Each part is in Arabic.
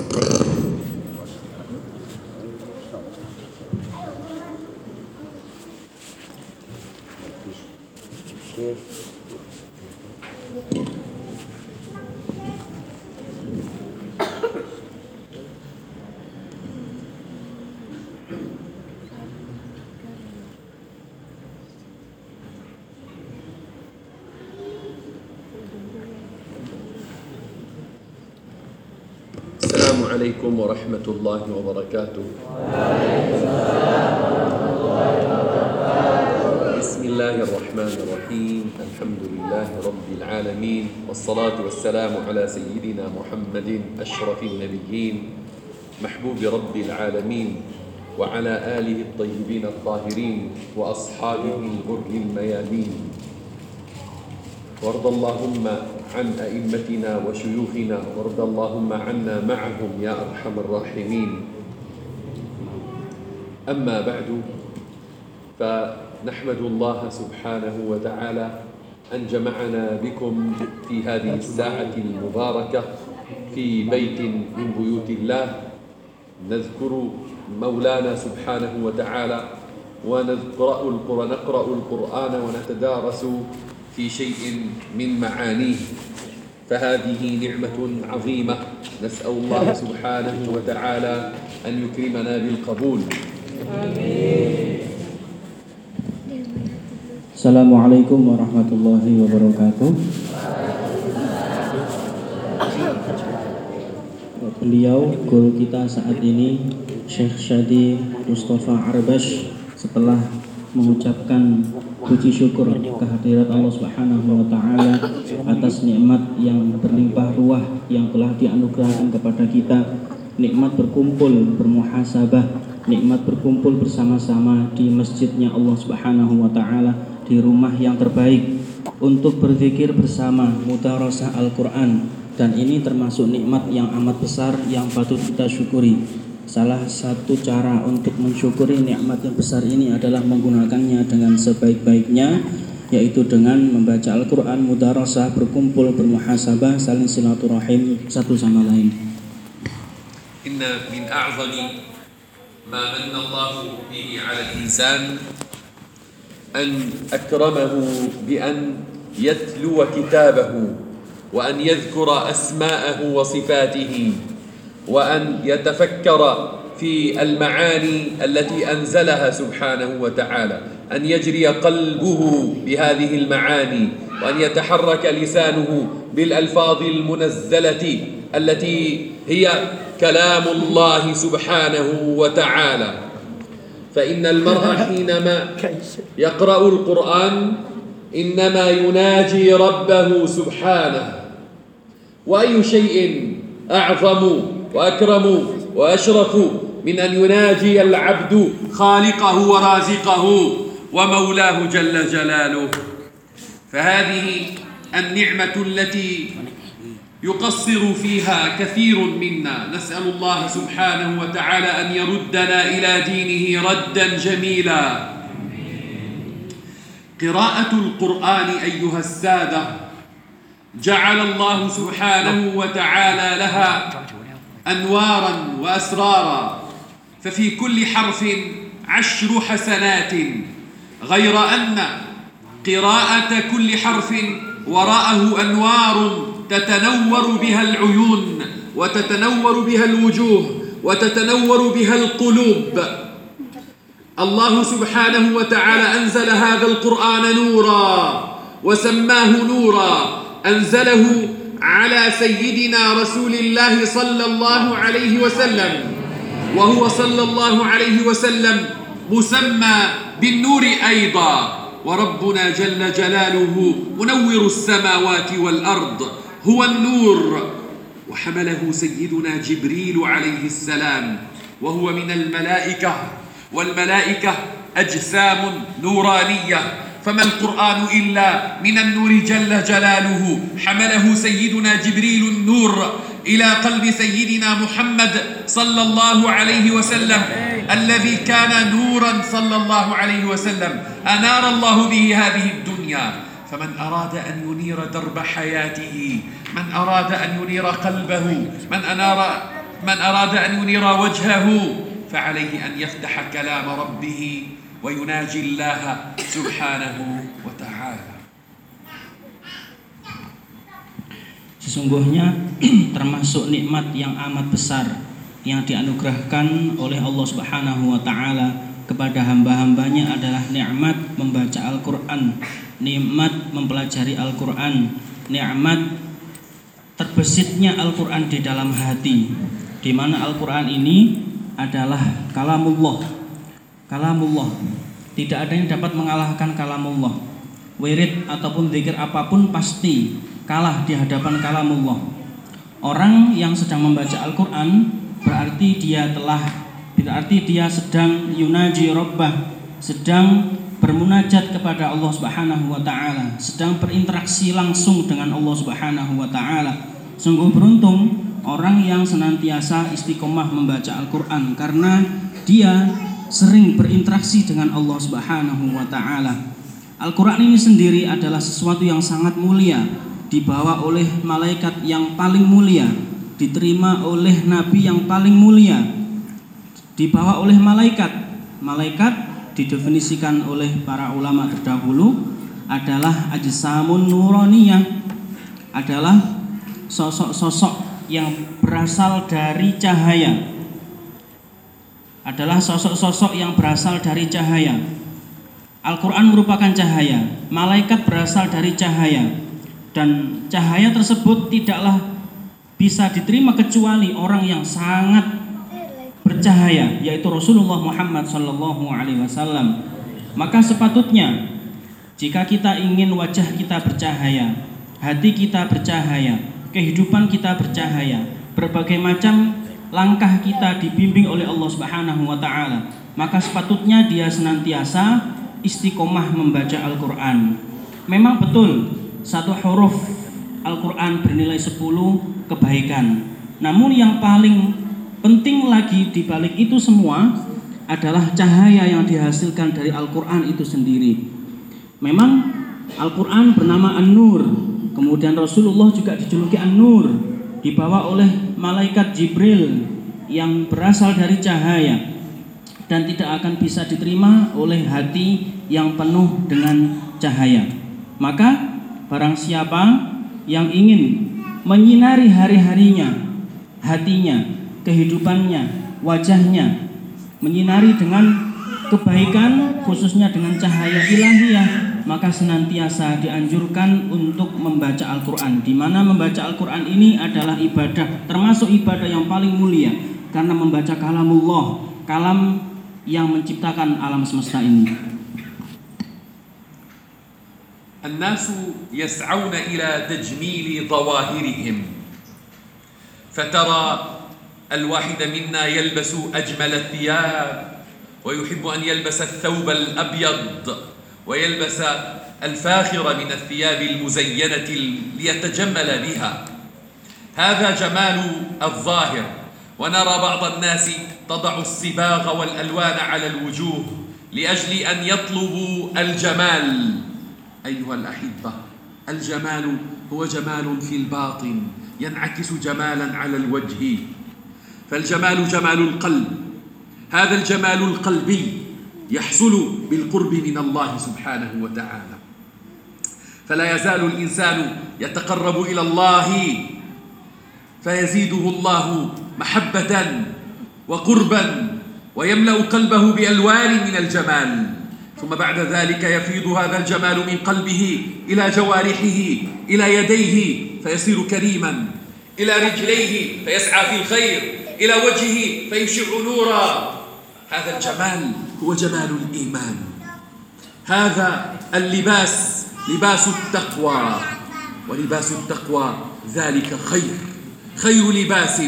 Thank you. عليكم ورحمة الله وبركاته. بسم الله الرحمن الرحيم. الحمد لله رب العالمين. والصلاة والسلام على سيدنا محمد أشرف النبيين محبوب رب العالمين وعلى آله الطيبين الطاهرين وأصحابه الغر الميامين. وارض اللهم عن أئمتنا وشيوخنا وارض اللهم عنا معهم يا أرحم الراحمين. أما بعد فنحمد الله سبحانه وتعالى أن جمعنا بكم في هذه الساعة المباركة في بيت من بيوت الله. نذكر مولانا سبحانه وتعالى ونقرأ القرآن نقرأ القرآن ونتدارس في شيء من معانيه. فهذه نعمة عظيمة نسأل الله سبحانه وتعالى أن يكرمنا بالقبول Assalamualaikum warahmatullahi wabarakatuh. Beliau guru kita saat ini Syekh Syadi Mustafa Arbash setelah mengucapkan puji syukur kehadirat Allah Subhanahu wa taala atas nikmat yang berlimpah ruah yang telah dianugerahkan kepada kita. Nikmat berkumpul bermuhasabah nikmat berkumpul bersama-sama di masjidnya Allah Subhanahu wa taala di rumah yang terbaik untuk berzikir bersama mudarasah Al-Qur'an. Dan ini termasuk nikmat yang amat besar yang patut kita syukuri Salah satu cara untuk mensyukuri nikmat yang besar ini adalah menggunakannya dengan sebaik-baiknya yaitu dengan membaca Al-Qur'an, mudarasah, berkumpul, bermuhasabah, saling silaturahim satu sama lain. Inna min a'zami ma manna Allah bihi 'ala al-insan an akramahu bi an yatluwa kitabahu wa an yadhkura asma'ahu wa sifatihi وأن يتفكر في المعاني التي أنزلها سبحانه وتعالى أن يجري قلبه بهذه المعاني وأن يتحرك لسانه بالألفاظ المنزلة التي هي كلام الله سبحانه وتعالى. فإن المرء حينما يقرأ القرآن إنما يناجي ربه سبحانه وأي شيء أعظم وأكرم وأشرف من أن يناجي العبد خالقه ورازقه ومولاه جل جلاله. فهذه النعمة التي يقصر فيها كثير منا. نسأل الله سبحانه وتعالى أن يردنا إلى دينه ردا جميلا. قراءة القرآن أيها السادة جعل الله سبحانه وتعالى لها أنوارا وأسرارا ففي كل حرف عشر حسنات غير أن قراءة كل حرف وراءه أنوار تتنور بها العيون وتتنور بها الوجوه وتتنور بها القلوب. الله سبحانه وتعالى أنزل هذا القرآن نورا وسماه نورا أنزله على سيدنا رسول الله صلى الله عليه وسلم. وهو صلى الله عليه وسلم مسمى بالنور أيضا. وربنا جل جلاله منور السماوات والأرض هو النور. وحمله سيدنا جبريل عليه السلام وهو من الملائكة. والملائكة أجسام نورانية. فما القرآن إلا من النور جل جلاله. حمله سيدنا جبريل النور إلى قلب سيدنا محمد صلى الله عليه وسلم الذي كان نورا صلى الله عليه وسلم. أنار الله به هذه الدنيا. فمن أراد أن ينير درب حياته من أراد أن ينير قلبه من أنار من أراد أن ينير وجهه فعليه أن يفتح كلام ربه. ويناجي الله سبحانه وتعالى Sesungguhnya termasuk nikmat yang amat besar yang dianugerahkan oleh Allah Subhanahu wa taala kepada hamba-hambanya adalah nikmat membaca Al-Qur'an, nikmat mempelajari Al-Qur'an, nikmat terbesitnya Al-Qur'an di dalam hati. Di mana Al-Qur'an ini adalah kalamullah. Kalamullah. Tidak ada yang dapat mengalahkan kalamullah. Wirid ataupun zikir apa pun pasti kalah di hadapan kalamullah. Orang yang sedang membaca Al-Qur'an berarti dia telah berarti dia sedang yunaji rabbah, sedang bermunajat kepada Allah Subhanahu wa taala, sedang berinteraksi langsung dengan Allah Subhanahu wa taala. Sungguh beruntung orang yang senantiasa istiqomah membaca Al-Qur'an karena dia sering berinteraksi dengan Allah Subhanahu wa taala. Al-Qur'an ini sendiri adalah sesuatu yang sangat mulia dibawa oleh malaikat yang paling mulia, diterima oleh nabi yang paling mulia, dibawa oleh malaikat. Malaikat didefinisikan oleh para ulama terdahulu adalah ajsamun nuraniyah, adalah sosok-sosok yang berasal dari cahaya. Adalah sosok-sosok yang berasal dari cahaya. Al-Quran merupakan cahaya, malaikat berasal dari cahaya, dan cahaya tersebut tidaklah bisa diterima kecuali orang yang sangat bercahaya yaitu Rasulullah Muhammad Wasallam maka sepatutnya jika kita ingin wajah kita bercahaya hati kita bercahaya kehidupan kita bercahaya berbagai macam langkah kita dibimbing oleh Allah Subhanahu wa taala maka sepatutnya dia senantiasa istiqomah membaca Al-Qur'an memang betul satu huruf Al-Quran bernilai 10 kebaikan. Namun yang paling penting lagi di balik itu semua adalah cahaya yang dihasilkan dari Al-Quran itu sendiri. Memang Al-Quran bernama An-Nur, kemudian Rasulullah juga dijuluki An-Nur, dibawa oleh malaikat Jibril yang berasal dari cahaya dan tidak akan bisa diterima oleh hati yang penuh dengan cahaya. Maka Barang siapa yang ingin menyinari hari-harinya, hatinya, kehidupannya, wajahnya, menyinari dengan kebaikan khususnya dengan cahaya ilahiyah maka senantiasa dianjurkan untuk membaca Al-Qur'an di mana membaca Al-Qur'an ini adalah ibadah termasuk ibadah yang paling mulia karena membaca kalamullah kalam yang menciptakan alam semesta ini الناس يسعون الى تجميل ظواهرهم فترى الواحد منا يلبس اجمل الثياب ويحب ان يلبس الثوب الابيض ويلبس الفاخر من الثياب المزينة ليتجمل بها. هذا جمال الظاهر. ونرى بعض الناس تضع الصباغ والألوان على الوجوه لأجل أن يطلبوا الجمال. أيها الأحبة الجمال هو جمال في الباطن ينعكس جمالا على الوجه. فالجمال جمال القلب. هذا الجمال القلبي يحصل بالقرب من الله سبحانه وتعالى. فلا يزال الإنسان يتقرب إلى الله فيزيده الله محبة وقربا ويملأ قلبه بألوان من الجمال. ثم بعد ذلك يفيض هذا الجمال من قلبه إلى جوارحه إلى يديه فيصير كريما إلى رجليه فيسعى في الخير إلى وجهه فيشع نورا. هذا الجمال هو جمال الإيمان. هذا اللباس لباس التقوى. ولباس التقوى ذلك خير. خير لباس.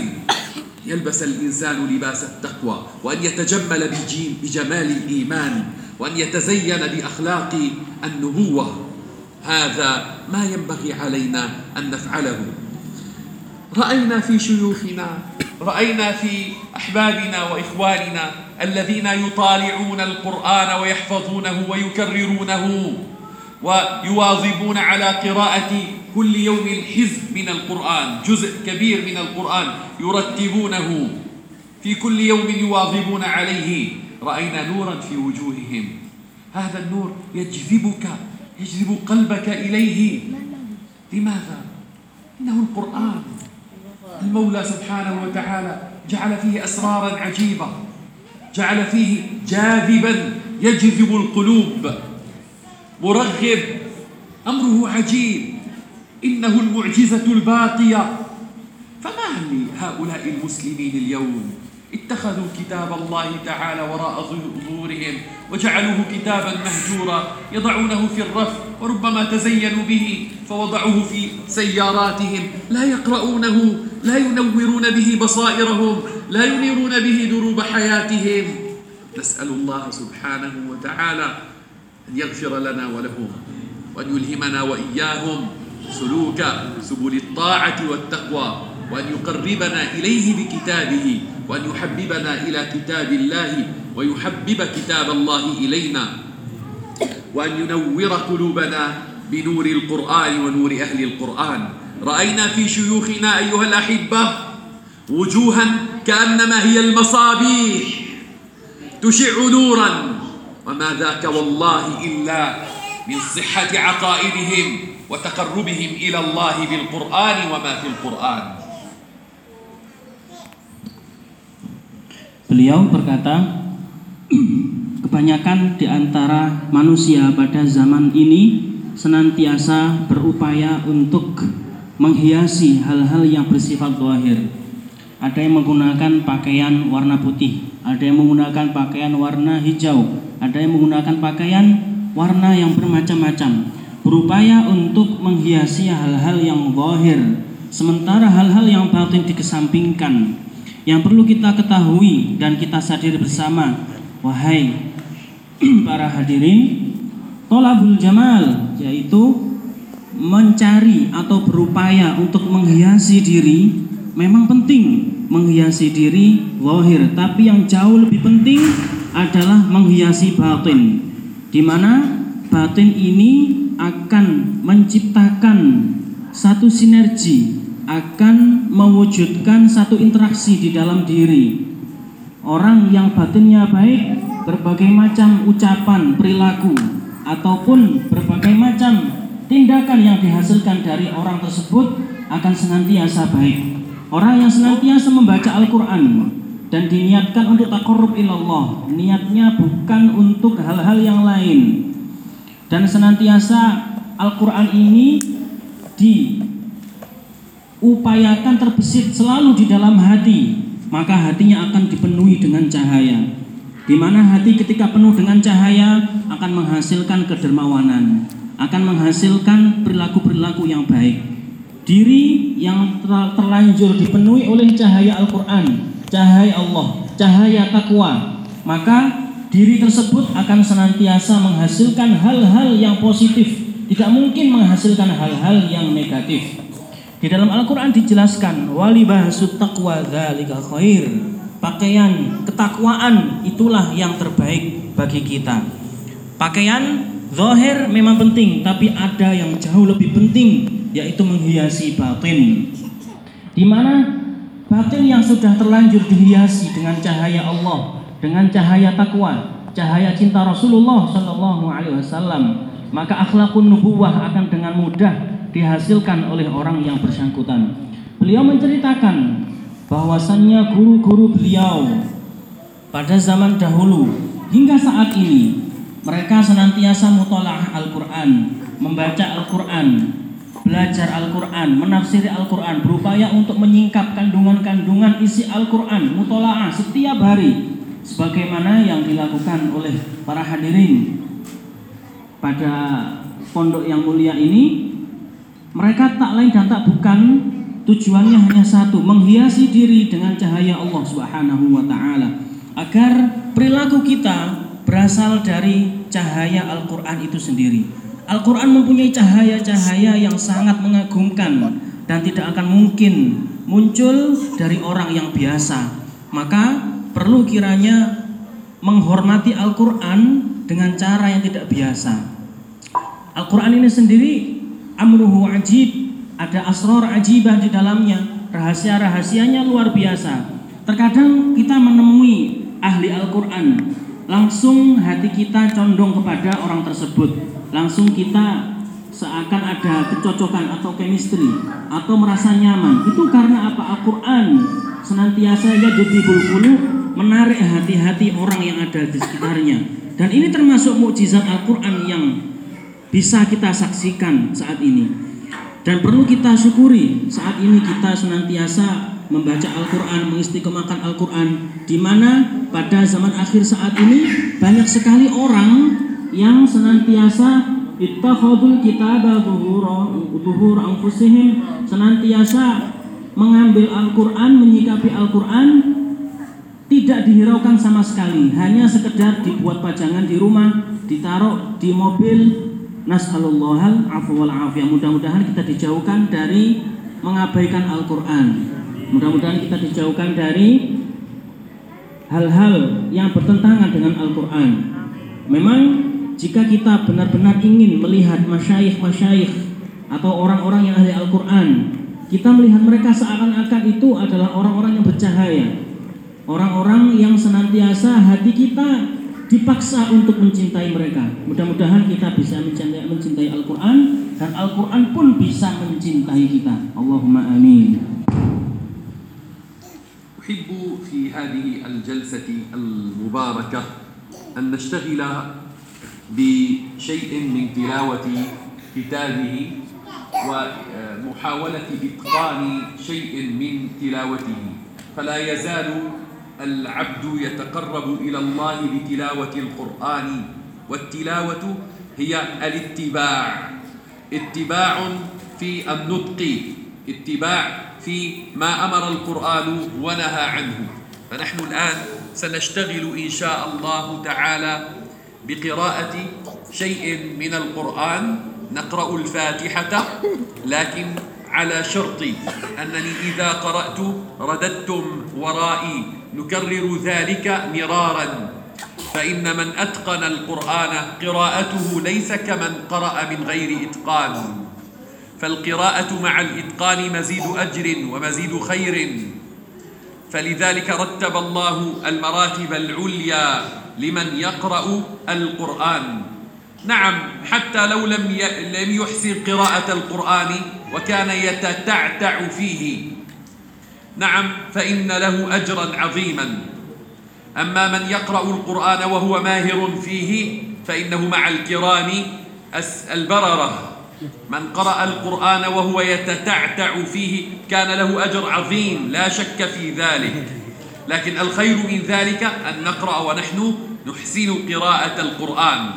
يلبس الإنسان لباس التقوى. وأن يتجمل بجمال الإيمان. وأن يتزين بأخلاق النبوة. هذا ما ينبغي علينا أن نفعله. رأينا في شيوخنا رأينا في أحبابنا وإخواننا الذين يطالعون القرآن ويحفظونه ويكررونه ويواظبون على قراءة كل يوم حزب من القرآن جزء كبير من القرآن يرتبونه. في كل يوم يواظبون عليه. رأينا نورا في وجوههم. هذا النور يجذبك يجذب قلبك إليه. لماذا؟ إنه القرآن. المولى سبحانه وتعالى جعل فيه أسرارا عجيبة جعل فيه جاذبا يجذب القلوب. مرغب أمره عجيب إنه المعجزة الباقية. فما لهؤلاء المسلمين اليوم؟ اتخذوا كتاب الله تعالى وراء ظهورهم وجعلوه كتابا مهجورا يضعونه في الرف وربما تزينوا به فوضعوه في سياراتهم لا يقرؤونه لا ينورون به بصائرهم لا ينيرون به دروب حياتهم. نسأل الله سبحانه وتعالى أن يغفر لنا ولهم وأن يلهمنا وإياهم سلوك سبل الطاعة والتقوى وأن يقربنا إليه بكتابه وأن يحببنا إلى كتاب الله ويحبب كتاب الله إلينا وأن ينور قلوبنا بنور القرآن ونور أهل القرآن. رأينا في شيوخنا أيها الأحبة وجوها كأنما هي المصابيح تشع نورا وما ذاك والله إلا من صحة عقائدهم وتقربهم إلى الله بالقرآن وما في القرآن Beliau berkata, kebanyakan di antara manusia pada zaman ini senantiasa berupaya untuk menghiasi hal-hal yang bersifat zahir. Ada yang menggunakan pakaian warna putih, ada yang menggunakan pakaian warna hijau, ada yang menggunakan pakaian warna yang bermacam-macam. Berupaya untuk menghiasi hal-hal yang zahir, sementara hal-hal yang batin dikesampingkan yang perlu kita ketahui dan kita sadari bersama wahai para hadirin tolabul jamal yaitu mencari atau berupaya untuk menghiasi diri memang penting menghiasi diri lahir tapi yang jauh lebih penting adalah menghiasi batin di mana batin ini akan menciptakan satu sinergi akan mewujudkan satu interaksi di dalam diri. Orang yang batinnya baik, berbagai macam ucapan, perilaku, ataupun berbagai macam tindakan yang dihasilkan dari orang tersebut akan senantiasa baik. Orang yang senantiasa membaca Al-Quran dan diniatkan untuk takorub ilallah, niatnya bukan untuk hal-hal yang lain. Dan senantiasa Al-Quran ini di upayakan terbesit selalu di dalam hati, maka hatinya akan dipenuhi dengan cahaya. Di mana hati ketika penuh dengan cahaya akan menghasilkan kedermawanan, akan menghasilkan perilaku-perilaku yang baik. Diri yang terlanjur dipenuhi oleh cahaya Al-Quran, cahaya Allah, cahaya takwa, maka diri tersebut akan senantiasa menghasilkan hal-hal yang positif, tidak mungkin menghasilkan hal-hal yang negatif. Di dalam Al-Quran dijelaskan wali bahasut taqwa dzalika khair. Pakaian ketakwaan itulah yang terbaik bagi kita. Pakaian zahir memang penting, tapi ada yang jauh lebih penting yaitu menghiasi batin. Di mana batin yang sudah terlanjur dihiasi dengan cahaya Allah, dengan cahaya takwa, cahaya cinta Rasulullah Shallallahu Alaihi Wasallam, maka akhlakun nubuwah akan dengan mudah dihasilkan oleh orang yang bersangkutan. Beliau menceritakan bahwasannya guru-guru beliau pada zaman dahulu hingga saat ini mereka senantiasa mutolaah Al-Quran, membaca Al-Quran, belajar Al-Quran, menafsiri Al-Quran, berupaya untuk menyingkap kandungan-kandungan isi Al-Quran, mutolaah setiap hari, sebagaimana yang dilakukan oleh para hadirin pada pondok yang mulia ini mereka tak lain dan tak bukan tujuannya hanya satu, menghiasi diri dengan cahaya Allah Subhanahu wa taala agar perilaku kita berasal dari cahaya Al-Qur'an itu sendiri. Al-Qur'an mempunyai cahaya-cahaya yang sangat mengagumkan dan tidak akan mungkin muncul dari orang yang biasa. Maka perlu kiranya menghormati Al-Qur'an dengan cara yang tidak biasa. Al-Qur'an ini sendiri amruhu ajib ada asror ajibah di dalamnya, rahasia-rahasianya luar biasa. Terkadang kita menemui ahli Al-Quran, langsung hati kita condong kepada orang tersebut. Langsung kita seakan ada kecocokan atau chemistry atau merasa nyaman. Itu karena apa? Al-Quran senantiasa ya jadi bulu-bulu menarik hati-hati orang yang ada di sekitarnya. Dan ini termasuk mukjizat Al-Quran yang bisa kita saksikan saat ini. Dan perlu kita syukuri saat ini kita senantiasa membaca Al-Quran, mengistiqomahkan Al-Quran di mana pada zaman akhir saat ini banyak sekali orang yang senantiasa ittakhadul kitaba zuhur anfusihim senantiasa mengambil Al-Quran, menyikapi Al-Quran tidak dihiraukan sama sekali, hanya sekedar dibuat pajangan di rumah, ditaruh di mobil. Nas'alullahal afu wal afiyah. Mudah-mudahan kita dijauhkan dari mengabaikan Al-Quran. Mudah-mudahan kita dijauhkan dari hal-hal yang bertentangan dengan Al-Quran. Memang jika kita benar-benar ingin melihat masyayikh-masyayikh atau orang-orang yang ahli Al-Quran, kita melihat mereka seakan-akan itu adalah orang-orang yang bercahaya, orang-orang yang senantiasa hati kita dipaksa untuk mencintai mereka. Mudah-mudahan kita bisa mencintai, mencintai Al-Quran dan Al-Quran pun bisa mencintai kita. Allahumma amin. أحب في هذه الجلسة المباركة أن نشتغل بشيء من تلاوة كتابه ومحاولة إتقان شيء من تلاوته فلا يزال العبد يتقرب إلى الله بتلاوة القرآن والتلاوة هي الاتباع. اتباع في النطق اتباع في ما أمر القرآن ونهى عنه. فنحن الآن سنشتغل إن شاء الله تعالى بقراءة شيء من القرآن. نقرأ الفاتحة لكن على شرط أنني إذا قرأت رددتم ورائي. نكرر ذلك مرارا. فإن من أتقن القرآن قراءته ليس كمن قرأ من غير إتقان. فالقراءة مع الإتقان مزيد أجر ومزيد خير. فلذلك رتب الله المراتب العليا لمن يقرأ القرآن. نعم حتى لو لم يحسن قراءة القرآن وكان يتتعتع فيه. نعم فإن له أجرا عظيما. أما من يقرأ القرآن وهو ماهر فيه فإنه مع الكرام البررة. من قرأ القرآن وهو يتتعتع فيه كان له أجر عظيم لا شك في ذلك. لكن الخير من ذلك أن نقرأ ونحن نحسن قراءة القرآن.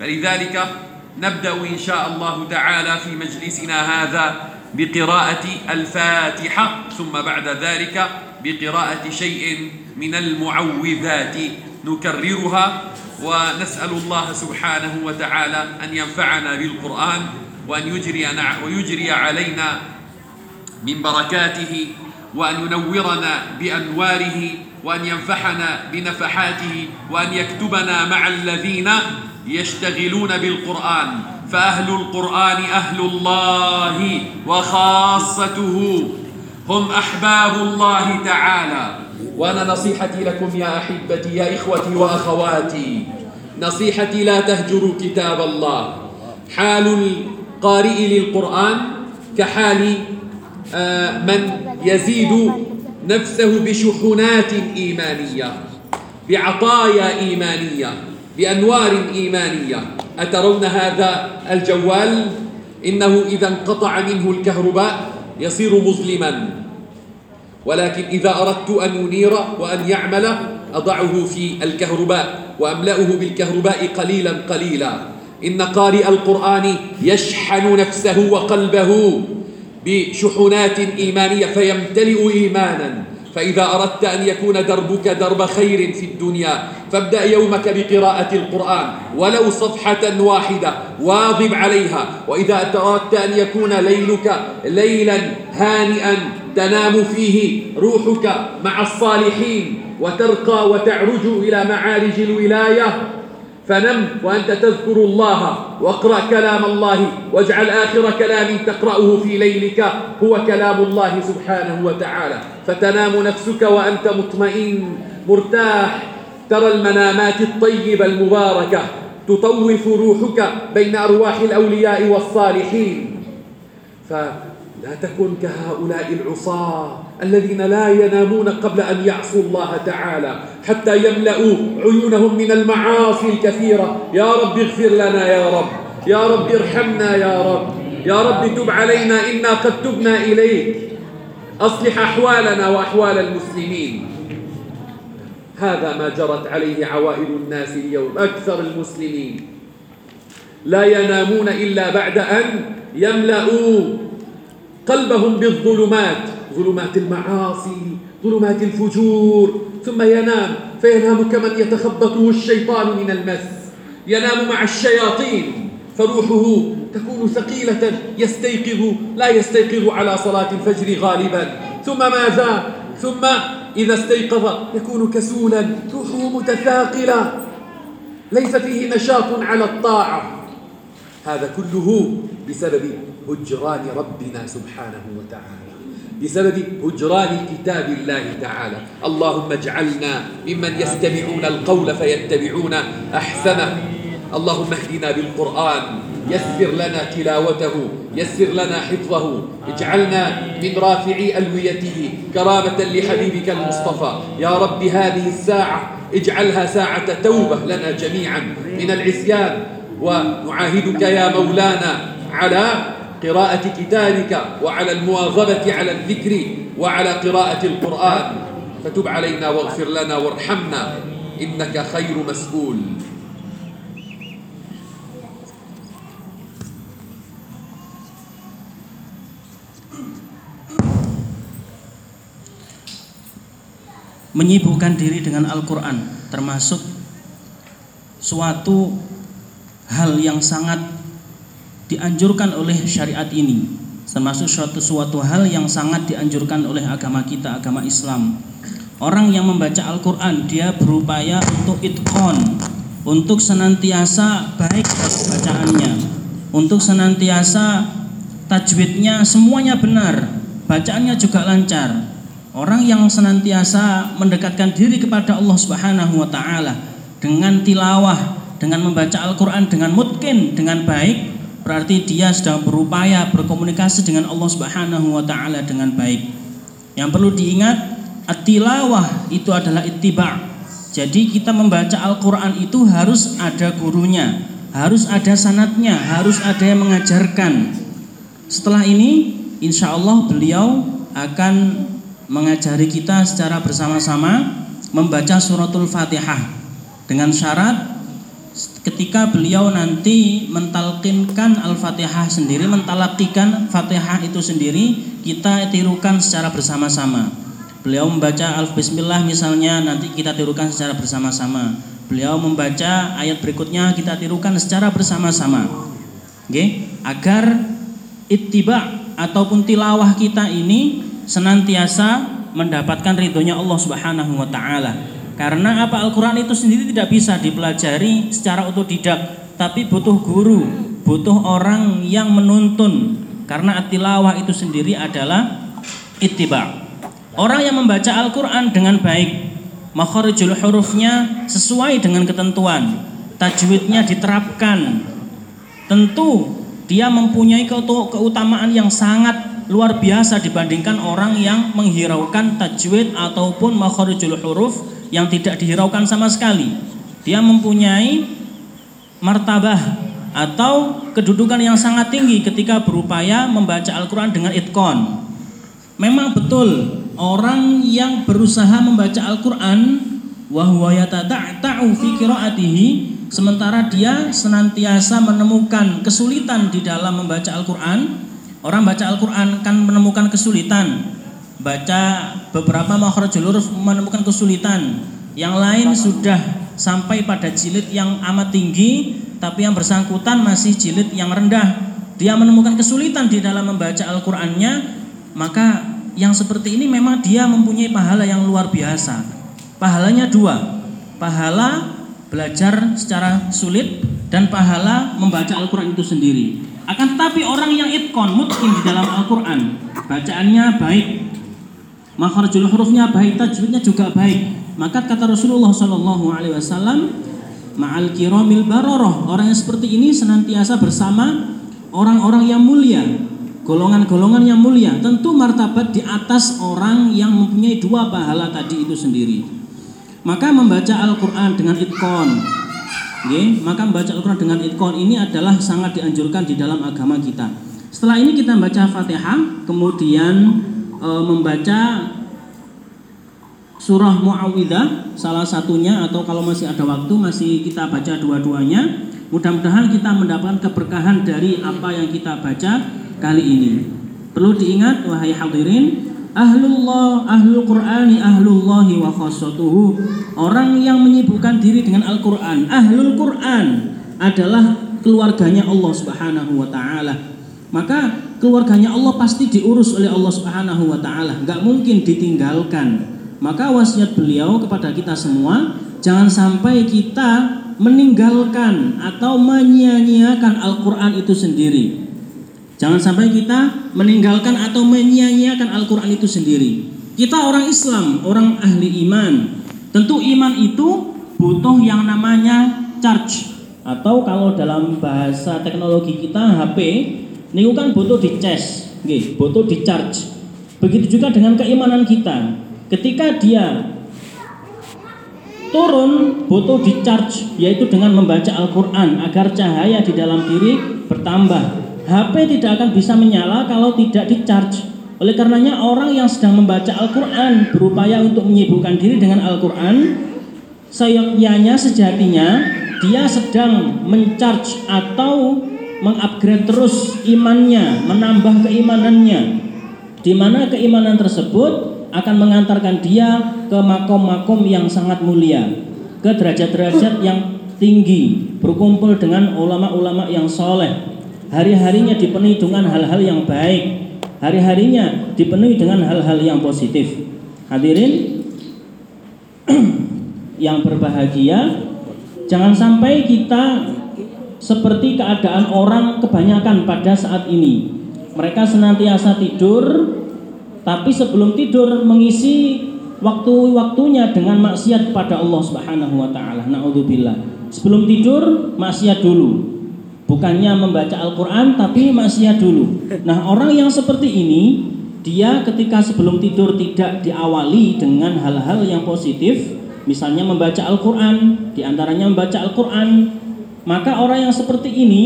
فلذلك نبدأ إن شاء الله تعالى في مجلسنا هذا بقراءة الفاتحة ثم بعد ذلك بقراءة شيء من المعوذات. نكررها ونسأل الله سبحانه وتعالى أن ينفعنا بالقرآن وأن يجري, ويجري علينا من بركاته وأن ينورنا بأنواره وأن ينفحنا بنفحاته وأن يكتبنا مع الذين يشتغلون بالقرآن فأهل القرآن أهل الله وخاصته هم أحباب الله تعالى. وأنا نصيحتي لكم يا أحبتي يا إخوتي وأخواتي نصيحتي لا تهجروا كتاب الله. حال القارئ للقرآن كحال آه، من يزيد نفسه بشحنات إيمانية بعطايا إيمانية. بأنوار إيمانية. أترون هذا الجوال؟ إنه إذا انقطع منه الكهرباء يصير مظلما. ولكن إذا أردت أن أنير وأن يعمل أضعه في الكهرباء وأملأه بالكهرباء قليلا قليلا. إن قارئ القرآن يشحن نفسه وقلبه بشحنات إيمانية فيمتلئ إيمانا. فإذا أردت أن يكون دربك درب خير في الدنيا فابدأ يومك بقراءة القرآن ولو صفحة واحدة واظب عليها. وإذا أردت أن يكون ليلك ليلا هانئا تنام فيه روحك مع الصالحين وترقى وتعرج إلى معارج الولاية فنم وأنت تذكر الله واقرأ كلام الله واجعل آخر كلام تقرأه في ليلك هو كلام الله سبحانه وتعالى. فتنام نفسك وأنت مطمئن. مرتاح. ترى المنامات الطيبة المباركة تطوف روحك بين أرواح الأولياء والصالحين. فلا تكن كهؤلاء العصاة الذين لا ينامون قبل أن يعصوا الله تعالى حتى يملأوا عيونهم من المعاصي الكثيرة. يا رب اغفر لنا يا رب. يا رب ارحمنا يا رب. يا رب تب علينا إنا قد تبنا إليك. أصلح أحوالنا وأحوال المسلمين. هذا ما جرت عليه عوائل الناس اليوم أكثر المسلمين. لا ينامون إلا بعد أن يملأوا قلبهم بالظلمات ظلمات المعاصي ظلمات الفجور. ثم ينام فينام كمن يتخبطه الشيطان من المس. ينام مع الشياطين فروحه تكون ثقيلة يستيقظ لا يستيقظ على صلاة الفجر غالبا. ثم ماذا؟ ثم إذا استيقظ يكون كسولا روحه متثاقلة. ليس فيه نشاط على الطاعة. هذا كله بسبب هجران ربنا سبحانه وتعالى. بسبب هجران كتاب الله تعالى. اللهم اجعلنا ممن يستمعون القول فيتبعون أحسنه. اللهم اهدنا بالقرآن. يسر لنا تلاوته. يسر لنا حفظه. اجعلنا من رافعي ألويته. كرامة لحبيبك المصطفى. يا رب هذه الساعة اجعلها ساعة توبة لنا جميعا من العصيان. ونعاهدك يا مولانا على قراءة كتابك وعلى المواظبة على الذكر وعلى قراءة القرآن فتب علينا واغفر لنا وارحمنا إنك خير مسؤول menyibukkan diri dengan Al-Quran termasuk suatu hal yang sangat dianjurkan oleh syariat ini termasuk suatu suatu hal yang sangat dianjurkan oleh agama kita agama Islam. Orang yang membaca Al-Quran dia berupaya untuk itkon untuk senantiasa baik bacaannya untuk senantiasa tajwidnya semuanya benar bacaannya juga lancar. Orang yang senantiasa mendekatkan diri kepada Allah Subhanahu wa taala dengan tilawah dengan membaca Al-Qur'an dengan mungkin dengan baik berarti dia sedang berupaya berkomunikasi dengan Allah Subhanahu wa taala dengan baik. Yang perlu diingat, at-tilawah itu adalah ittiba. Jadi kita membaca Al-Qur'an itu harus ada gurunya, harus ada sanatnya, harus ada yang mengajarkan. Setelah ini, insya Allah beliau akan mengajari kita secara bersama-sama membaca suratul Fatihah dengan syarat ketika beliau nanti mentalkinkan Al-Fatihah sendiri, mentalakikan Fatihah itu sendiri, kita tirukan secara bersama-sama. Beliau membaca Al-Bismillah misalnya, nanti kita tirukan secara bersama-sama. Beliau membaca ayat berikutnya, kita tirukan secara bersama-sama. Oke, agar ittiba ataupun tilawah kita ini senantiasa mendapatkan ridhonya Allah Subhanahu wa taala. Karena apa Al-Quran itu sendiri tidak bisa dipelajari secara otodidak, tapi butuh guru, butuh orang yang menuntun. Karena tilawah itu sendiri adalah ittiba. Orang yang membaca Al-Quran dengan baik, makharijul hurufnya sesuai dengan ketentuan, tajwidnya diterapkan. Tentu dia mempunyai keutamaan yang sangat luar biasa dibandingkan orang yang menghiraukan tajwid ataupun makharijul huruf yang tidak dihiraukan sama sekali. Dia mempunyai martabah atau kedudukan yang sangat tinggi ketika berupaya membaca Al-Quran dengan itkon. Memang betul orang yang berusaha membaca Al-Quran yata'ta'u fi qiraatihi sementara dia senantiasa menemukan kesulitan di dalam membaca Al-Quran. Orang baca Al-Quran kan menemukan kesulitan baca beberapa makhrajul huruf menemukan kesulitan. Yang lain sudah sampai pada jilid yang amat tinggi, tapi yang bersangkutan masih jilid yang rendah. Dia menemukan kesulitan di dalam membaca Al-Qur'annya, maka yang seperti ini memang dia mempunyai pahala yang luar biasa. Pahalanya dua. Pahala belajar secara sulit dan pahala membaca Al-Quran itu sendiri. Akan tetapi orang yang itkon mungkin di dalam Al-Quran bacaannya baik, makharjul hurufnya baik, tajwidnya juga baik. Maka kata Rasulullah Wasallam, ma'al kiromil baroroh orang yang seperti ini senantiasa bersama orang-orang yang mulia, golongan-golongan yang mulia. Tentu martabat di atas orang yang mempunyai dua pahala tadi itu sendiri. Maka membaca Al-Quran dengan itkon Okay, maka membaca Al-Quran dengan itkon ini adalah sangat dianjurkan di dalam agama kita. Setelah ini kita membaca Fatihah, kemudian e, membaca surah Muawwidah salah satunya atau kalau masih ada waktu masih kita baca dua-duanya. Mudah-mudahan kita mendapatkan keberkahan dari apa yang kita baca kali ini. Perlu diingat wahai hadirin, Ahlullah, ahlul Qur'ani, ahlullahi wa khassatuhu. Orang yang menyibukkan diri dengan Al-Qur'an, ahlul Qur'an adalah keluarganya Allah Subhanahu wa taala. Maka keluarganya Allah pasti diurus oleh Allah Subhanahu wa taala, nggak mungkin ditinggalkan. Maka wasiat beliau kepada kita semua, jangan sampai kita meninggalkan atau menyia-nyiakan Al-Qur'an itu sendiri. Jangan sampai kita meninggalkan atau menyia-nyiakan Al-Quran itu sendiri. Kita orang Islam, orang ahli iman. Tentu iman itu butuh yang namanya charge. Atau kalau dalam bahasa teknologi kita HP, ini kan butuh di charge, butuh di charge. Begitu juga dengan keimanan kita. Ketika dia turun butuh di charge yaitu dengan membaca Al-Qur'an agar cahaya di dalam diri bertambah HP tidak akan bisa menyala kalau tidak di charge. Oleh karenanya orang yang sedang membaca Al-Quran berupaya untuk menyibukkan diri dengan Al-Quran, seyogyanya sejatinya dia sedang mencharge atau mengupgrade terus imannya, menambah keimanannya. Di mana keimanan tersebut akan mengantarkan dia ke makom-makom yang sangat mulia, ke derajat-derajat yang tinggi, berkumpul dengan ulama-ulama yang soleh, hari-harinya dipenuhi dengan hal-hal yang baik, hari-harinya dipenuhi dengan hal-hal yang positif. Hadirin yang berbahagia, jangan sampai kita seperti keadaan orang kebanyakan pada saat ini. Mereka senantiasa tidur, tapi sebelum tidur mengisi waktu-waktunya dengan maksiat kepada Allah Subhanahu wa taala. Nauzubillah. Sebelum tidur maksiat dulu. Bukannya membaca Al-Quran tapi maksiat dulu. Nah orang yang seperti ini dia ketika sebelum tidur tidak diawali dengan hal-hal yang positif, misalnya membaca Al-Quran, di antaranya membaca Al-Quran, maka orang yang seperti ini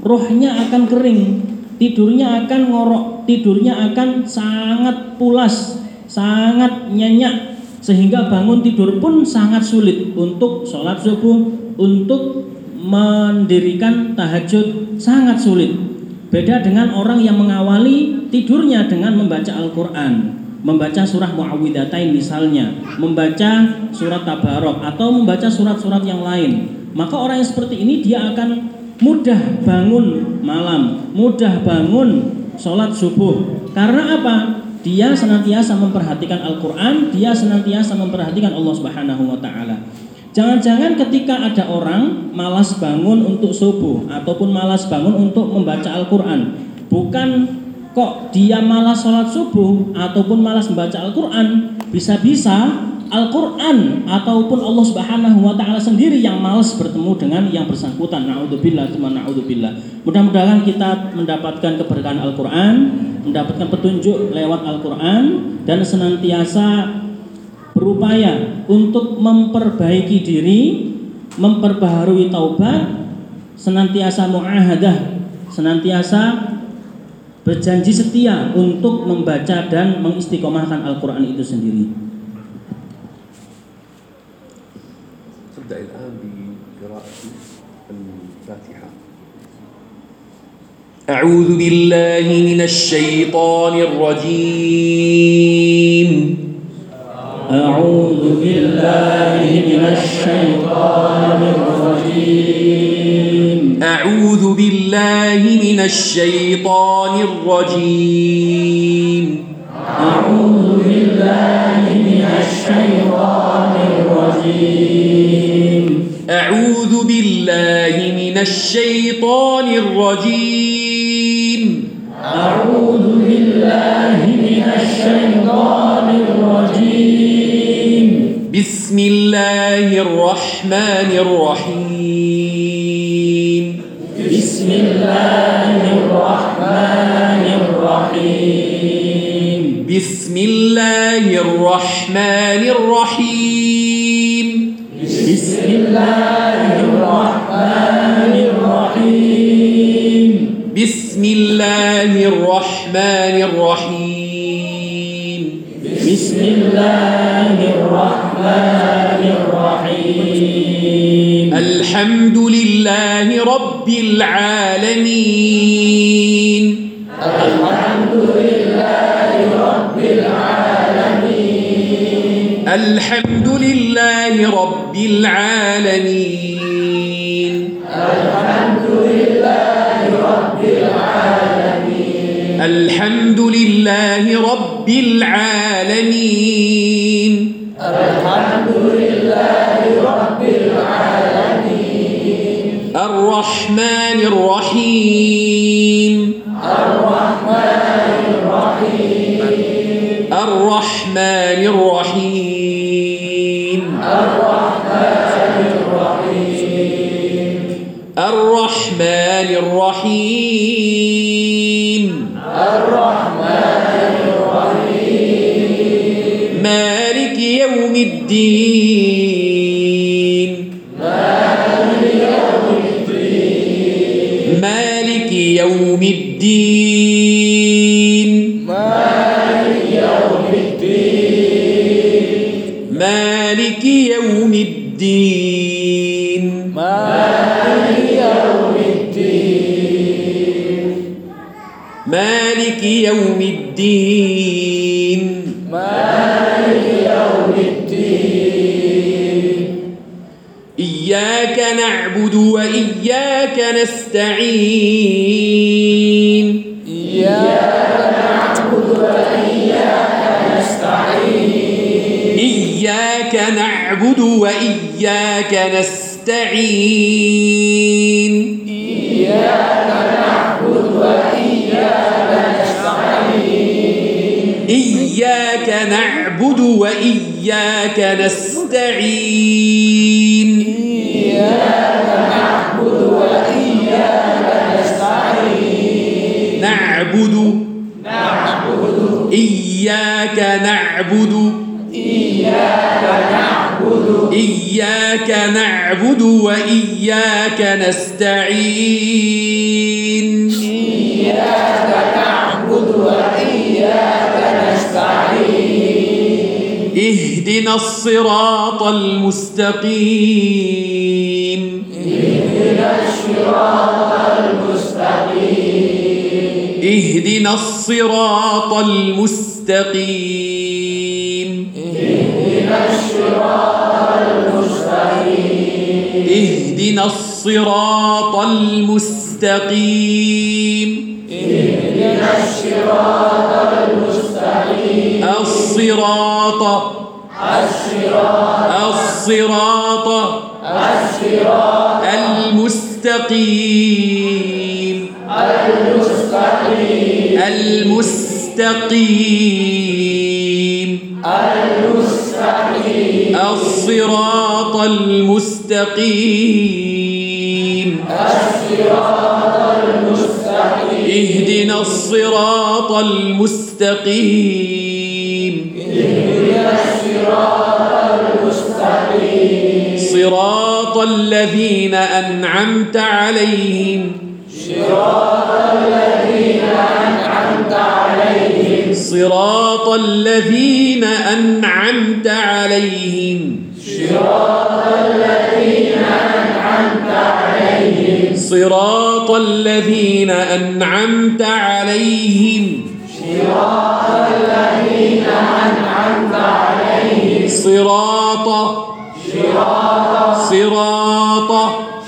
rohnya akan kering, tidurnya akan ngorok, tidurnya akan sangat pulas, sangat nyenyak, sehingga bangun tidur pun sangat sulit untuk sholat subuh, untuk mendirikan tahajud sangat sulit. Beda dengan orang yang mengawali tidurnya dengan membaca Al-Quran, membaca surah Muawwidatain misalnya, membaca surat Tabarok atau membaca surat-surat yang lain. Maka orang yang seperti ini dia akan mudah bangun malam, mudah bangun sholat subuh. Karena apa? Dia senantiasa memperhatikan Al-Quran, dia senantiasa memperhatikan Allah Subhanahu wa Ta'ala. Jangan-jangan ketika ada orang malas bangun untuk subuh ataupun malas bangun untuk membaca Al-Quran, bukan kok dia malas sholat subuh ataupun malas membaca Al-Quran, bisa-bisa Al-Quran ataupun Allah Subhanahu wa taala sendiri yang malas bertemu dengan yang bersangkutan. Nauzubillah, teman naudzubillah. Mudah-mudahan kita mendapatkan keberkahan Al-Quran, mendapatkan petunjuk lewat Al-Quran dan senantiasa berupaya untuk memperbaiki diri, memperbaharui taubat, senantiasa muahadah, senantiasa berjanji setia untuk membaca dan mengistiqomahkan Al-Quran itu sendiri. أعوذ بالله من الشيطان الرجيم أعوذ بالله من الشيطان الرجيم. أعوذ بالله من الشيطان الرجيم. أعوذ بالله من الشيطان الرجيم. أعوذ الشيطان الرجيم. أعوذ بالله من الشيطان بسم الله الرحمن الرحيم. بسم الله الرحمن الرحيم. بسم الله الرحمن الرحيم. بسم الله الرحمن الرحيم. بسم الله الرحمن الرحيم. بسم الله الحمد لله رب العالمين. الحمد لله رب العالمين. الحمد لله رب العالمين. الحمد لله رب العالمين الحمد لله رب العالمين الحمد الرحمن الرحيم. الصراط المستقيم. اهدنا الصراط المستقيم. اهدنا الصراط المستقيم. اهدنا الصراط المستقيم اهدنا الصراط المستقيم اهدنا الصراط المستقيم الصراط الصراط الصراط المستقيم. المستقيم المستقيم المستقيم الصراط المستقيم. الصراط المستقيم. اهدنا الصراط المستقيم. اهدنا الصراط المستقيم صراط الذين أنعمت عليهم صراط الذين أنعمت عليهم صراط الذين أنعمت عليهم. صراط الذين أنعمت عليهم. صراط الذين أنعمت عليهم. صراط الذين أنعمت عليهم صراط صراط صراط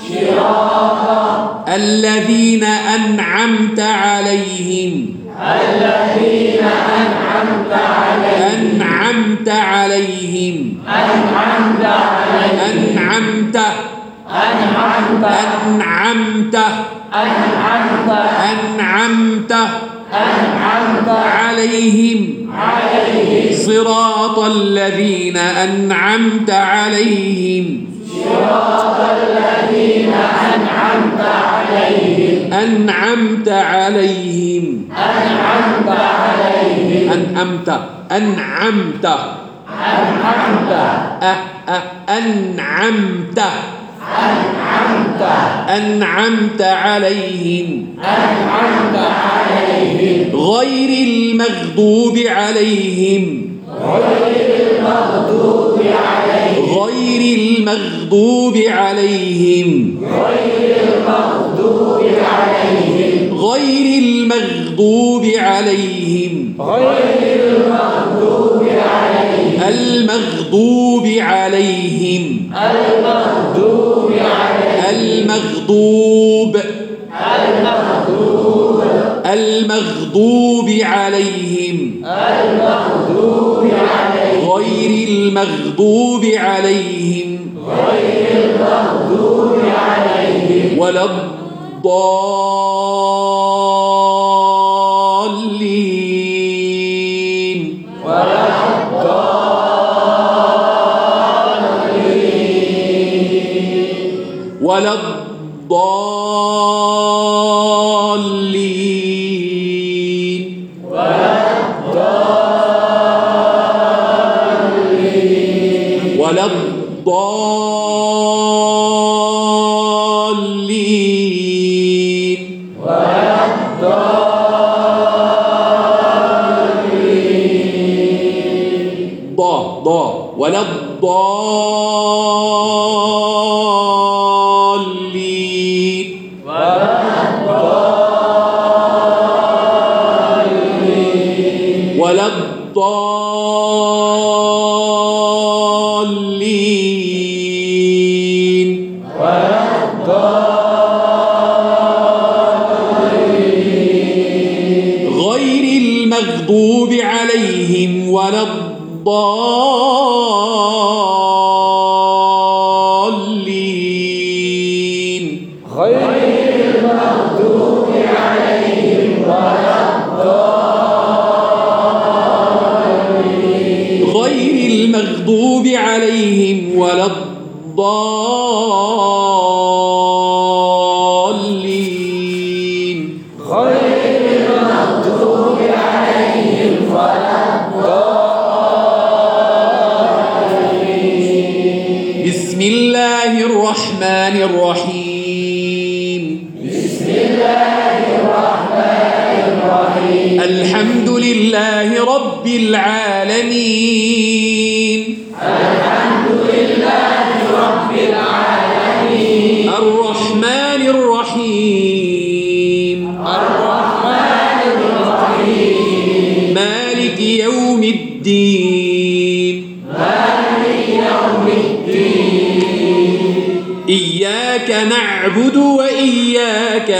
صراط الذين أنعمت عليهم الذين أنعمت عليهم أنعمت عليهم أنعمت عليهم أنعمت أنعمت أنعمت أنعمت أنعمت أنعمت عليهم صراط الذين أنعمت عليهم صراط الذين أنعمت عليهم أنعمت عليهم أنعمت عليهم أنعمت أنعمت أنعمت أنعمت أنعمت أنعمت عليهم أنعمت عليهم. غير المغضوب عليهم غير المغضوب عليهم غير المغضوب عليهم. غير المغضوب عليهم. غير المغضوب عليهم. غير المغضوب عليهم. المغضوب عليهم. المغضوب عليهم. المغضوب. المغضوب المغضوب عليهم المغضوب عليهم غير المغضوب عليهم. غير المغضوب عليهم. ولا الضالين. الضالين. غير المغضوب عليهم ولا غير المغضوب عليهم ولا الضالين.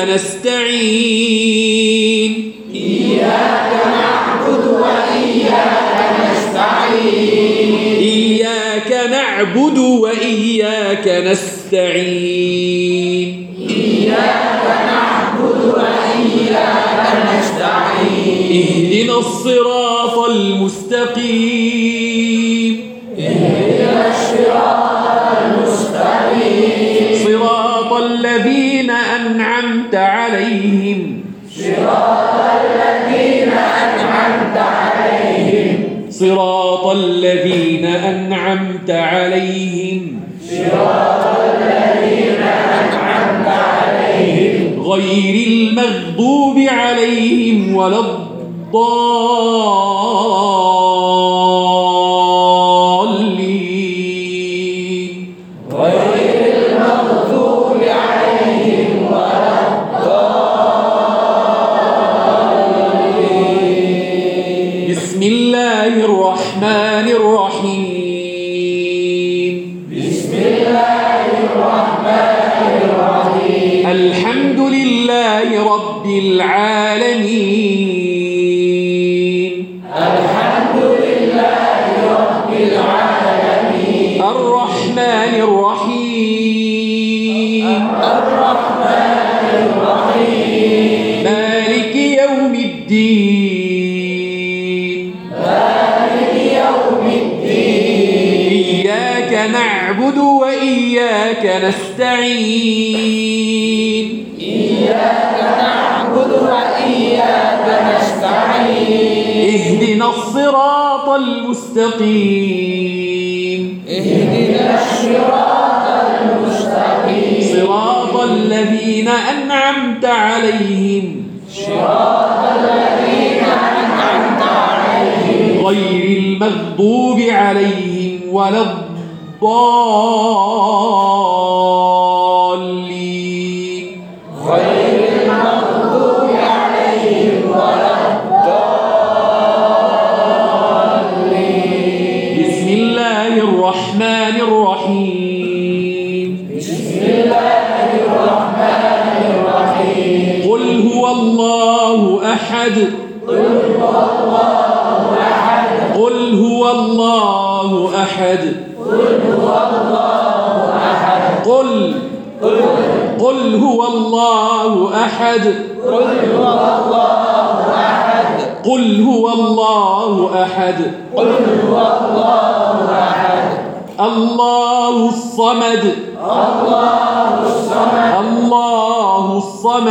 نستعين. إياك نعبد وإياك نستعين. إياك نعبد وإياك نستعين. إياك نعبد وإياك نستعين. اهدنا الصراط المستقيم. عليهم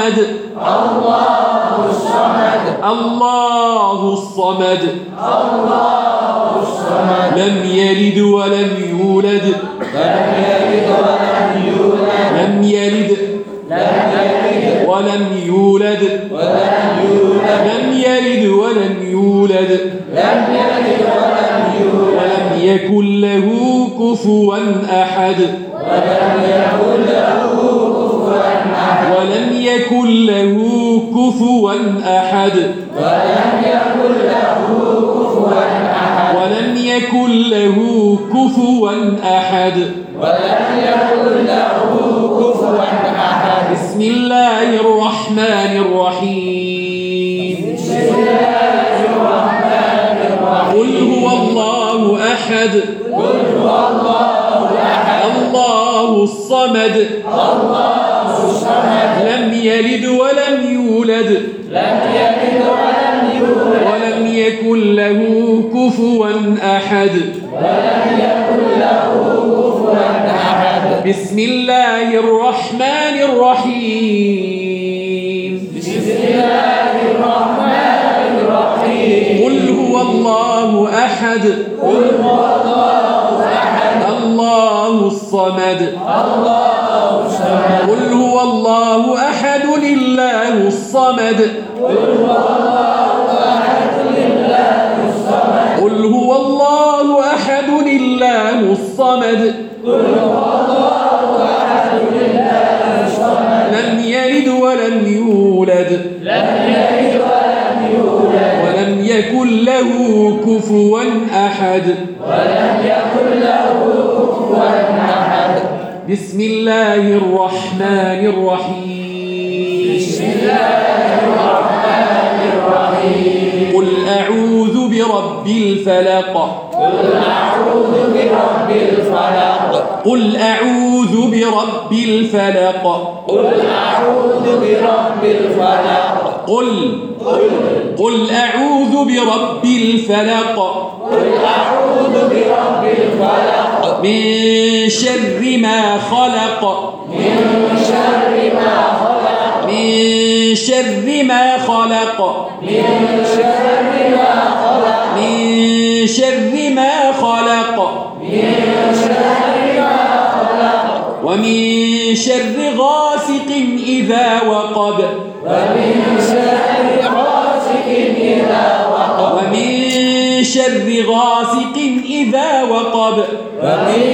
الصمد. الله الصمد. الله الصمد الله الصمد لم يلد ولم يولد. لم يلد. ولم يولد. لم يلد لم يلد ولم يولد. ولم يولد لم يلد ولم يولد لم يلد ولم يولد ولم يكن له كفوا أحد. ولم يكن له ولم يكن له كفوا أحد. ولم يكن له كفوا أحد. ولم يكن له كفوا أحد ولم يكن له كفوا أحد بسم الله الرحمن الرحيم. بسم الله الرحمن الرحيم قل هو الله أحد. قل هو الله أحد الله الصمد. الله يلد ولم يولد. لم يلد ولم يولد. ولم يكن له كفوا أحد. ولم يكن له كفوا أحد. بسم الله الرحمن الرحيم. بسم الله الرحمن الرحيم. قل هو الله أحد. قل هو الله أحد. الله الصمد. الله الصمد. قل هو الله قل الله الصمد قل هو الله أحد لله الصمد. قل هو الله أحد لله الصمد. لم يلد ولم يولد. لم يلد ولم يولد ولم يكن له كفوا أحد ولم يكن له كفوا أحد. بسم الله الرحمن الرحيم. برب الفلق. قل أعوذ برب الفلق. قل أعوذ برب الفلق قل أعوذ برب الفلق. قل قل أعوذ برب الفلق قل أعوذ برب الفلق من شر ما خلق. من شر ما خلق. من شر ما خلق من شر شر ما خلق. من شر ما خلق ومن شر غاسق إذا وقب. ومن شر غاسق إذا وقب. ومن شر غاسق إذا وقب. ومن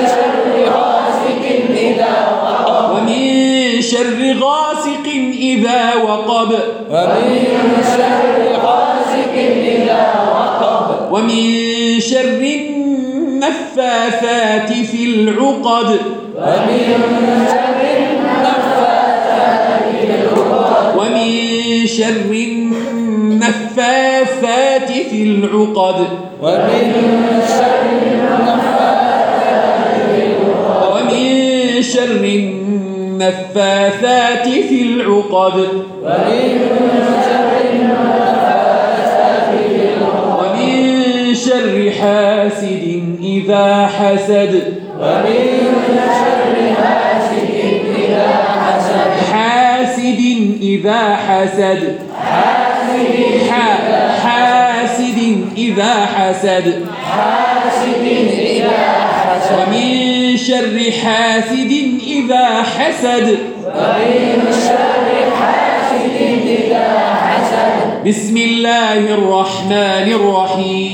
شر غاسق إذا وقب ومن شر غاسق إذا وقب ومن شر ومن شر النفاثات في العقد. ومن شر النفاثات في العقد. ومن شر النفاثات في العقد. ومن شر ومن شر النفاثات في العقد. ومن شر ومن شر حاسد إذا حسد. حاسد إذا حسد. ح- حاسد إذا حسد. ومن شر حاسد إذا حسد. بسم الله الرحمن الرحيم.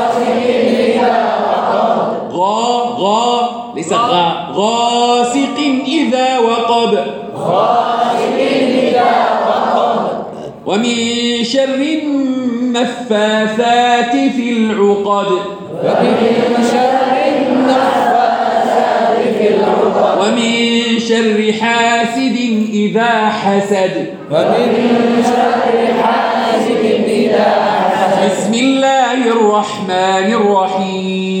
ليس غا غاسق إذا وقب. ومن شر النفاثات في العقد. ومن شر حاسد إذا حسد. بسم الله الرحمن الرحيم.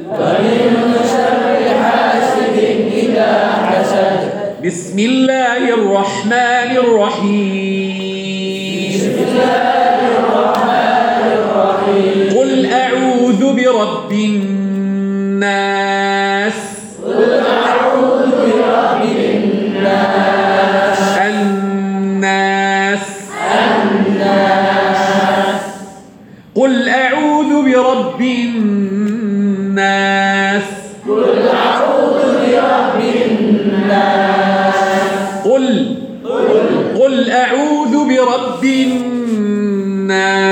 بسم الله الرحمن الرحيم. قل برب الناس.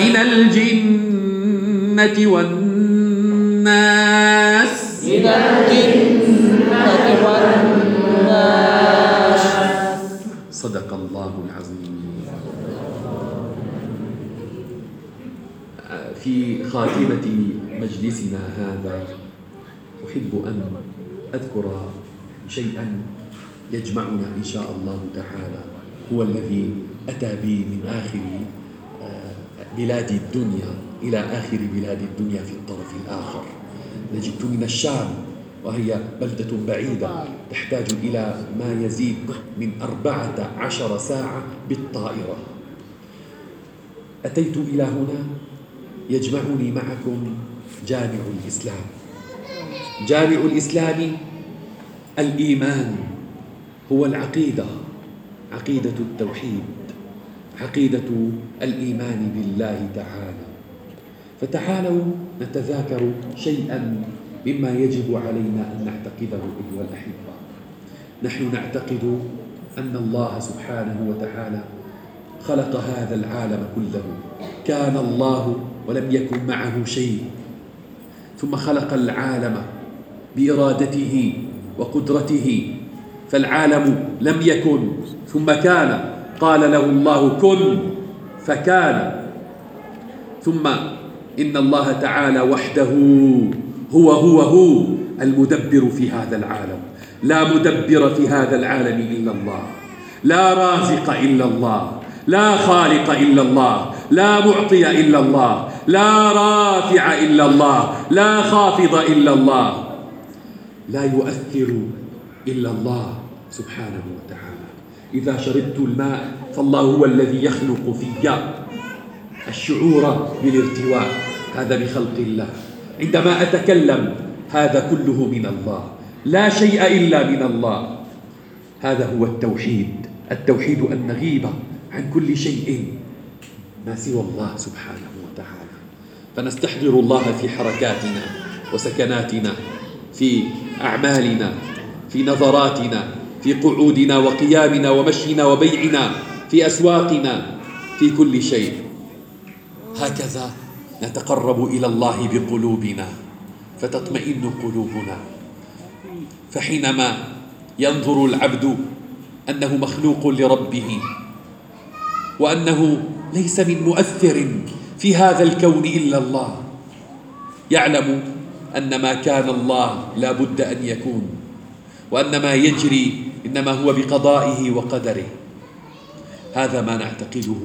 من الجنة والناس. من الجنة والناس. صدق الله العظيم. في خاتمة مجلسنا هذا أحب أن أذكر شيئا يجمعنا إن شاء الله تعالى هو الذي أتى بي من آخر بلاد الدنيا إلى آخر بلاد الدنيا في الطرف الآخر. نجدت من الشام وهي بلدة بعيدة تحتاج إلى ما يزيد من أربعة عشر ساعة بالطائرة. أتيت إلى هنا يجمعني معكم جامع الإسلام. جامع الإسلام الإيمان هو العقيدة عقيدة التوحيد. عقيدة الإيمان بالله تعالى. فتعالوا نتذاكر شيئا مما يجب علينا أن نعتقده أيها الأحبة. نحن نعتقد أن الله سبحانه وتعالى خلق هذا العالم كله. كان الله ولم يكن معه شيء. ثم خلق العالم بإرادته وقدرته. فالعالم لم يكن ثم كان قال له الله كن فكان. ثم إن الله تعالى وحده هو هو هو المدبر في هذا العالم. لا مدبر في هذا العالم إلا الله. لا رازق إلا الله. لا خالق إلا الله. لا معطي إلا الله. لا رافع إلا الله. لا خافض إلا الله. لا يؤثر إلا الله سبحانه وتعالى. إذا شربت الماء فالله هو الذي يخلق في الشعور بالارتواء. هذا بخلق الله. عندما أتكلم هذا كله من الله. لا شيء إلا من الله. هذا هو التوحيد. التوحيد أن نغيب عن كل شيء ما سوى الله سبحانه وتعالى. فنستحضر الله في حركاتنا وسكناتنا في أعمالنا في نظراتنا. في قعودنا وقيامنا ومشينا وبيعنا في أسواقنا في كل شيء. هكذا نتقرب إلى الله بقلوبنا فتطمئن قلوبنا. فحينما ينظر العبد أنه مخلوق لربه وأنه ليس من مؤثر في هذا الكون إلا الله يعلم أن ما كان الله لا بد أن يكون وأن ما يجري إنما هو بقضائه وقدره. هذا ما نعتقده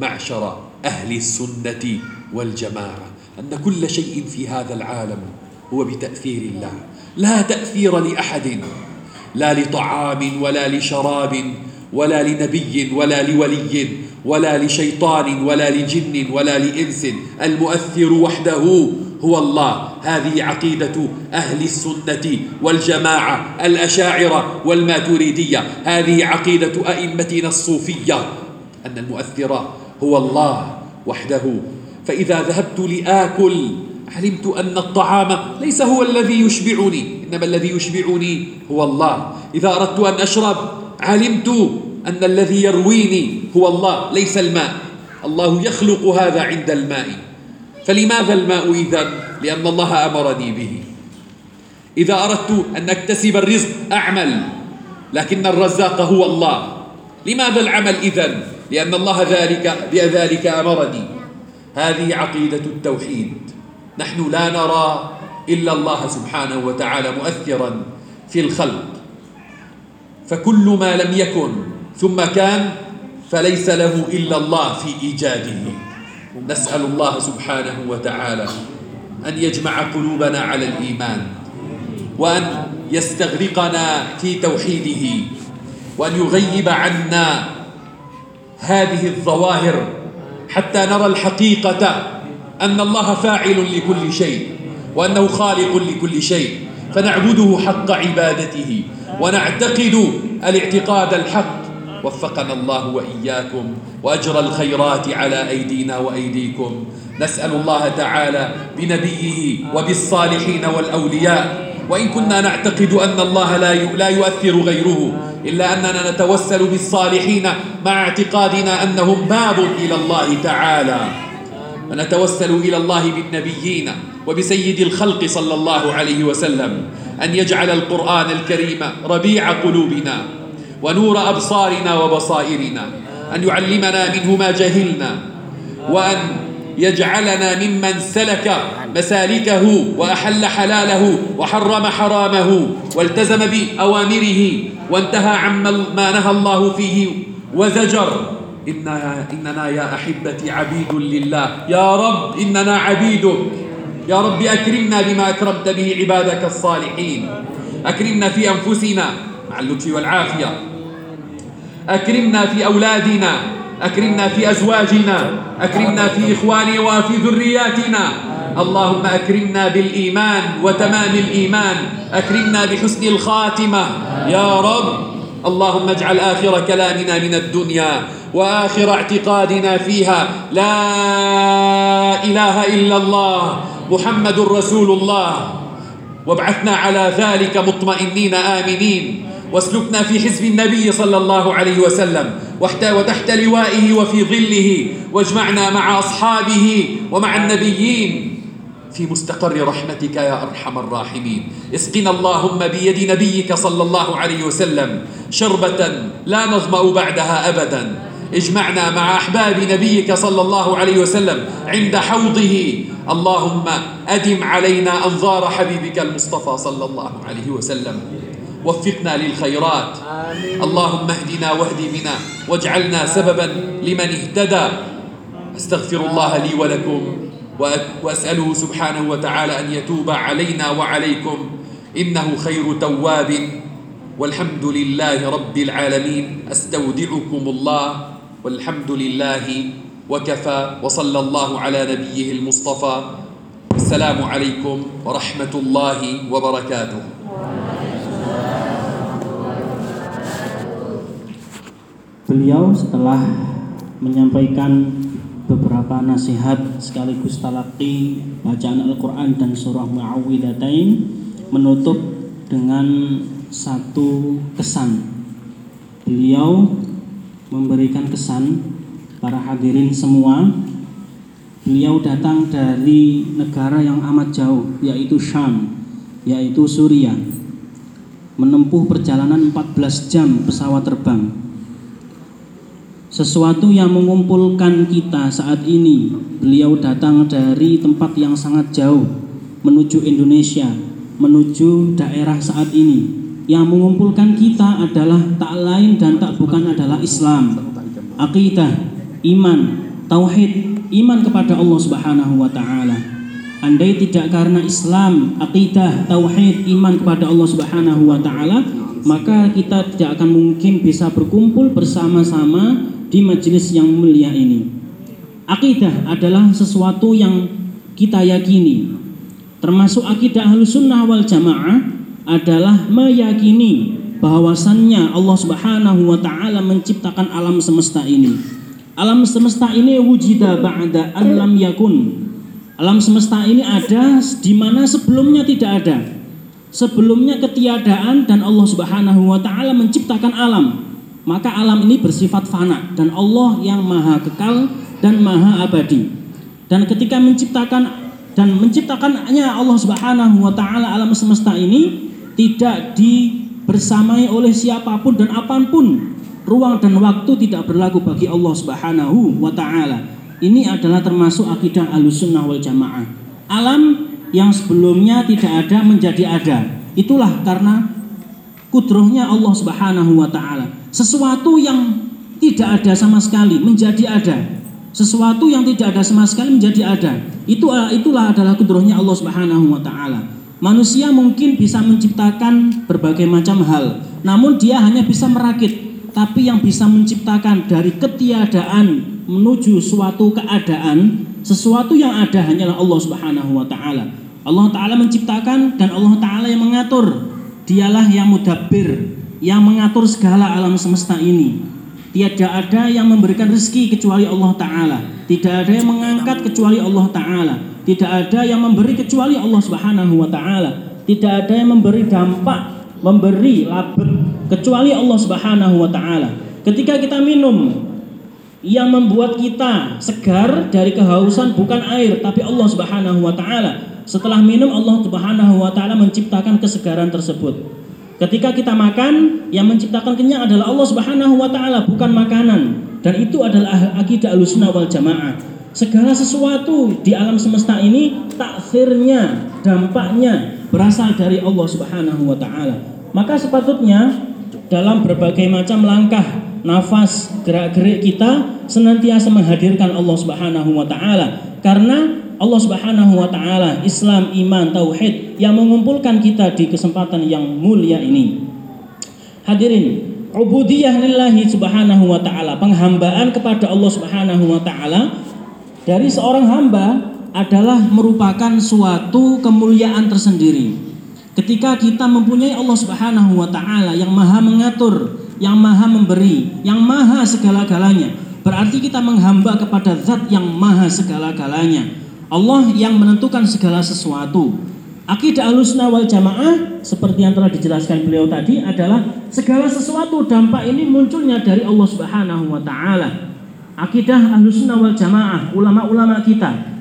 معشر أهل السنة والجماعة أن كل شيء في هذا العالم هو بتأثير الله. لا تأثير لأحد لا لطعام ولا لشراب ولا لنبي ولا لولي. ولا لشيطان ولا لجن ولا لإنس. المؤثر وحده هو الله. هذه عقيدة أهل السنة والجماعة الأشاعرة والماتريدية. هذه عقيدة أئمتنا الصوفية. أن المؤثر هو الله وحده. فإذا ذهبت لآكل علمت أن الطعام ليس هو الذي يشبعني إنما الذي يشبعني هو الله. إذا أردت أن أشرب علمت أن الذي يرويني هو الله ليس الماء. الله يخلق هذا عند الماء. فلماذا الماء إذا لأن الله أمرني به. إذا أردت أن أكتسب الرزق أعمل. لكن الرزاق هو الله. لماذا العمل إذا لأن الله ذلك بذلك أمرني. هذه عقيدة التوحيد. نحن لا نرى إلا الله سبحانه وتعالى مؤثرا في الخلق. فكل ما لم يكن ثم كان فليس له إلا الله في إيجاده. نسأل الله سبحانه وتعالى أن يجمع قلوبنا على الإيمان وأن يستغرقنا في توحيده وأن يغيب عنا هذه الظواهر حتى نرى الحقيقة أن الله فاعل لكل شيء وأنه خالق لكل شيء فنعبده حق عبادته ونعتقد الاعتقاد الحق وفقنا الله وإياكم وأجرى الخيرات على أيدينا وأيديكم. نسأل الله تعالى بنبيه وبالصالحين والأولياء. وإن كنا نعتقد أن الله لا لا يؤثر غيره إلا أننا نتوسل بالصالحين مع اعتقادنا أنهم باب إلى الله تعالى. ونتوسل إلى الله بالنبيين وبسيد الخلق صلى الله عليه وسلم. أن يجعل القرآن الكريم ربيع قلوبنا. ونور أبصارنا وبصائرنا أن يعلمنا منه ما جهلنا وأن يجعلنا ممن سلك مسالكه وأحل حلاله وحرم حرامه والتزم بأوامره وانتهى عما ما نهى الله فيه وزجر. إننا, إننا يا أحبتي عبيد لله. يا رب إننا عبيدك. يا رب أكرمنا بما أكرمت به عبادك الصالحين. أكرمنا في أنفسنا مع اللطف والعافية. أكرمنا في أولادنا أكرمنا في أزواجنا أكرمنا في إخواننا وفي ذرياتنا. اللهم أكرمنا بالإيمان وتمام الإيمان. أكرمنا بحسن الخاتمة. يا رب اللهم اجعل آخر كلامنا من الدنيا وآخر اعتقادنا فيها. لا إله إلا الله محمد رسول الله. وابعثنا على ذلك مطمئنين آمنين. واسلكنا في حزب النبي صلى الله عليه وسلم وتحت لوائه وفي ظله واجمعنا مع أصحابه ومع النبيين. في مستقر رحمتك يا أرحم الراحمين. اسقنا اللهم بيد نبيك صلى الله عليه وسلم شربة لا نظمأ بعدها أبدا. اجمعنا مع أحباب نبيك صلى الله عليه وسلم عند حوضه. اللهم أدم علينا أنظار حبيبك المصطفى صلى الله عليه وسلم. وفقنا للخيرات. اللهم اهدنا واهد بنا واجعلنا سببا لمن اهتدى. أستغفر الله لي ولكم وأسأله سبحانه وتعالى أن يتوب علينا وعليكم. إنه خير تواب. والحمد لله رب العالمين. أستودعكم الله. والحمد لله وكفى. وصلى الله على نبيه المصطفى. السلام عليكم ورحمة الله وبركاته. Beliau setelah menyampaikan beberapa nasihat sekaligus talaki bacaan Al-Quran dan surah Mu'awwidatain menutup dengan satu kesan. Beliau memberikan kesan para hadirin semua. Beliau datang dari negara yang amat jauh yaitu Syam, yaitu Suriah. Menempuh perjalanan 14 jam pesawat terbang sesuatu yang mengumpulkan kita saat ini. Beliau datang dari tempat yang sangat jauh menuju Indonesia, menuju daerah saat ini. Yang mengumpulkan kita adalah tak lain dan tak bukan adalah Islam, akidah, iman, tauhid, iman kepada Allah Subhanahu wa taala. Andai tidak karena Islam, akidah, tauhid, iman kepada Allah Subhanahu wa taala, maka kita tidak akan mungkin bisa berkumpul bersama-sama di majelis yang mulia ini. Akidah adalah sesuatu yang kita yakini. Termasuk akidah sunnah wal jamaah adalah meyakini bahwasannya Allah Subhanahu wa taala menciptakan alam semesta ini. Alam semesta ini wujida ba'da an lam yakun. Alam semesta ini ada di mana sebelumnya tidak ada. Sebelumnya ketiadaan dan Allah Subhanahu wa taala menciptakan alam. Maka alam ini bersifat fana dan Allah yang maha kekal dan maha abadi. Dan ketika menciptakan dan menciptakannya Allah Subhanahu wa taala alam semesta ini tidak dibersamai oleh siapa pun dan apa pun. Ruang dan waktu tidak berlaku bagi Allah Subhanahu wa taala. Ini adalah termasuk akidah Ahlussunnah wal Jamaah. Alam yang sebelumnya tidak ada menjadi ada. Itulah karena kudrohnya Allah Subhanahu wa taala. Sesuatu yang tidak ada sama sekali menjadi ada. Sesuatu yang tidak ada sama sekali menjadi ada. Itu itulah adalah kudrohnya Allah Subhanahu wa taala. Manusia mungkin bisa menciptakan berbagai macam hal, namun dia hanya bisa merakit. Tapi yang bisa menciptakan dari ketiadaan menuju suatu keadaan, sesuatu yang ada hanyalah Allah Subhanahu wa taala. Allah taala menciptakan dan Allah taala yang mengatur. Dialah yang mudabbir, yang mengatur segala alam semesta ini. Tiada ada yang memberikan rezeki kecuali Allah taala. Tidak ada yang mengangkat kecuali Allah taala. Tidak ada yang memberi kecuali Allah Subhanahu wa taala. Tidak ada yang memberi dampak, memberi labet kecuali Allah Subhanahu wa taala. Ketika kita minum yang membuat kita segar dari kehausan bukan air tapi Allah Subhanahu wa taala. Setelah minum Allah Subhanahu wa taala menciptakan kesegaran tersebut. Ketika kita makan, yang menciptakan kenyang adalah Allah Subhanahu wa taala, bukan makanan. Dan itu adalah akidah Ahlussunnah wal Jamaah. Segala sesuatu di alam semesta ini taksirnya, dampaknya berasal dari Allah Subhanahu wa taala. Maka sepatutnya dalam berbagai macam langkah, nafas, gerak-gerik kita senantiasa menghadirkan Allah Subhanahu wa taala karena Allah Subhanahu wa taala, Islam, iman, tauhid yang mengumpulkan kita di kesempatan yang mulia ini. Hadirin, ubudiyah lillahi subhanahu wa taala, penghambaan kepada Allah Subhanahu wa taala dari seorang hamba adalah merupakan suatu kemuliaan tersendiri. Ketika kita mempunyai Allah Subhanahu wa taala yang Maha mengatur, yang Maha memberi, yang Maha segala-galanya, berarti kita menghamba kepada zat yang Maha segala-galanya. Allah yang menentukan segala sesuatu. Akidah Ahlussunnah wal Jamaah seperti yang telah dijelaskan beliau tadi adalah segala sesuatu dampak ini munculnya dari Allah Subhanahu wa taala. Akidah ahlussunnah wal jamaah ulama-ulama kita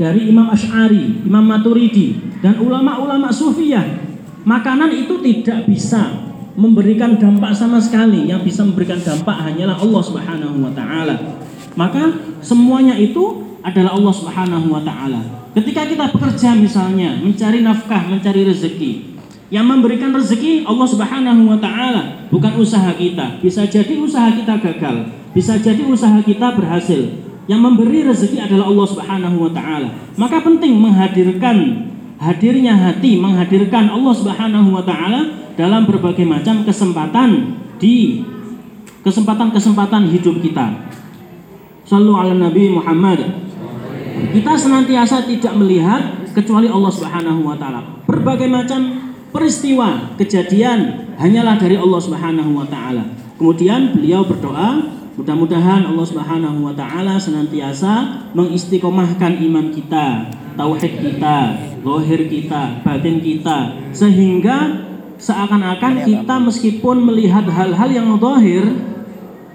dari Imam Ash'ari, Imam Maturidi dan ulama-ulama sufiyah makanan itu tidak bisa memberikan dampak sama sekali. Yang bisa memberikan dampak hanyalah Allah Subhanahu wa taala. Maka semuanya itu adalah Allah Subhanahu wa taala ketika kita bekerja misalnya mencari nafkah mencari rezeki yang memberikan rezeki Allah Subhanahu wa taala, bukan usaha kita. Bisa jadi usaha kita gagal, bisa jadi usaha kita berhasil. Yang memberi rezeki adalah Allah Subhanahu wa taala. Maka penting menghadirkan hadirnya hati, menghadirkan Allah Subhanahu wa taala dalam berbagai macam kesempatan di kesempatan-kesempatan hidup kita. Sallu ala Nabi Muhammad. Kita senantiasa tidak melihat kecuali Allah Subhanahu wa taala. Berbagai macam peristiwa kejadian hanyalah dari Allah Subhanahu wa taala. Kemudian beliau berdoa, mudah-mudahan Allah Subhanahu wa taala senantiasa mengistiqomahkan iman kita, tauhid kita, lohir kita, batin kita sehingga seakan-akan kita meskipun melihat hal-hal yang zahir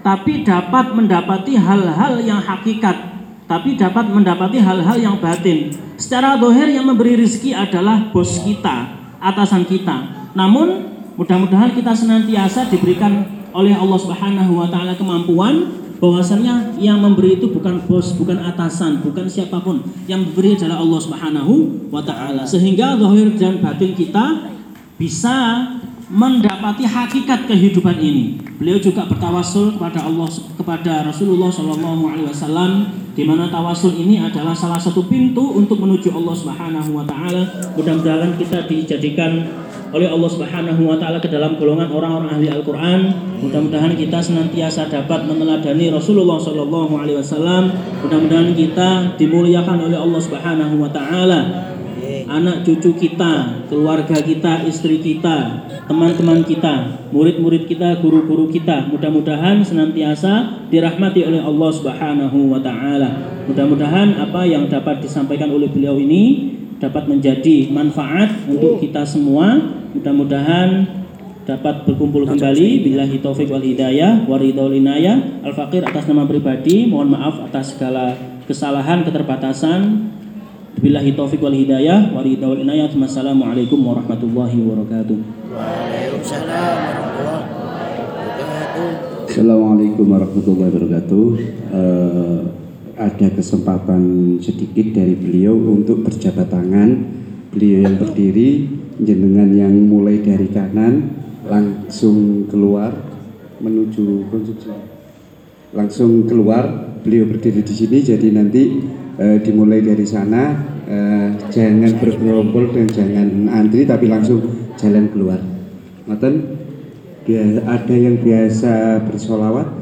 tapi dapat mendapati hal-hal yang hakikat tapi dapat mendapati hal-hal yang batin. Secara dohir yang memberi rezeki adalah bos kita, atasan kita. Namun mudah-mudahan kita senantiasa diberikan oleh Allah Subhanahu wa taala kemampuan bahwasanya yang memberi itu bukan bos, bukan atasan, bukan siapa pun. Yang memberi adalah Allah Subhanahu wa taala. Sehingga zahir dan batin kita bisa mendapati hakikat kehidupan ini. Beliau juga bertawasul kepada Allah kepada Rasulullah Shallallahu alaihi wasallam di mana tawasul ini adalah salah satu pintu untuk menuju Allah Subhanahu wa taala. Mudah-mudahan kita dijadikan oleh Allah Subhanahu wa taala ke dalam golongan orang-orang ahli Al-Qur'an. Mudah-mudahan kita senantiasa dapat meneladani Rasulullah Shallallahu alaihi wasallam. Mudah-mudahan kita dimuliakan oleh Allah Subhanahu wa taala. Anak cucu kita, keluarga kita, istri kita, teman-teman kita, murid-murid kita, guru-guru kita, mudah-mudahan senantiasa dirahmati oleh Allah Subhanahu wa taala. Mudah-mudahan apa yang dapat disampaikan oleh beliau ini dapat menjadi manfaat untuk kita semua. Mudah-mudahan dapat berkumpul kembali billahi taufik wal hidayah waridul inayah al fakir atas nama pribadi mohon maaf atas segala kesalahan keterbatasan billahi taufik wal hidayah waridul inayah wassalamualaikum warahmatullahi wabarakatuh Waalaikumsalam warahmatullahi wabarakatuh. Assalamualaikum warahmatullahi wabarakatuh. Eh, ada kesempatan sedikit dari beliau untuk berjabat tangan. Beliau yang berdiri, jenengan yang mulai dari kanan langsung keluar menuju konstruksi. Langsung keluar, beliau berdiri di sini. Jadi nanti eh, dimulai dari sana, eh, jangan bergerombol dan jangan antri, tapi langsung jalan keluar. Bia- ada yang biasa bersolawat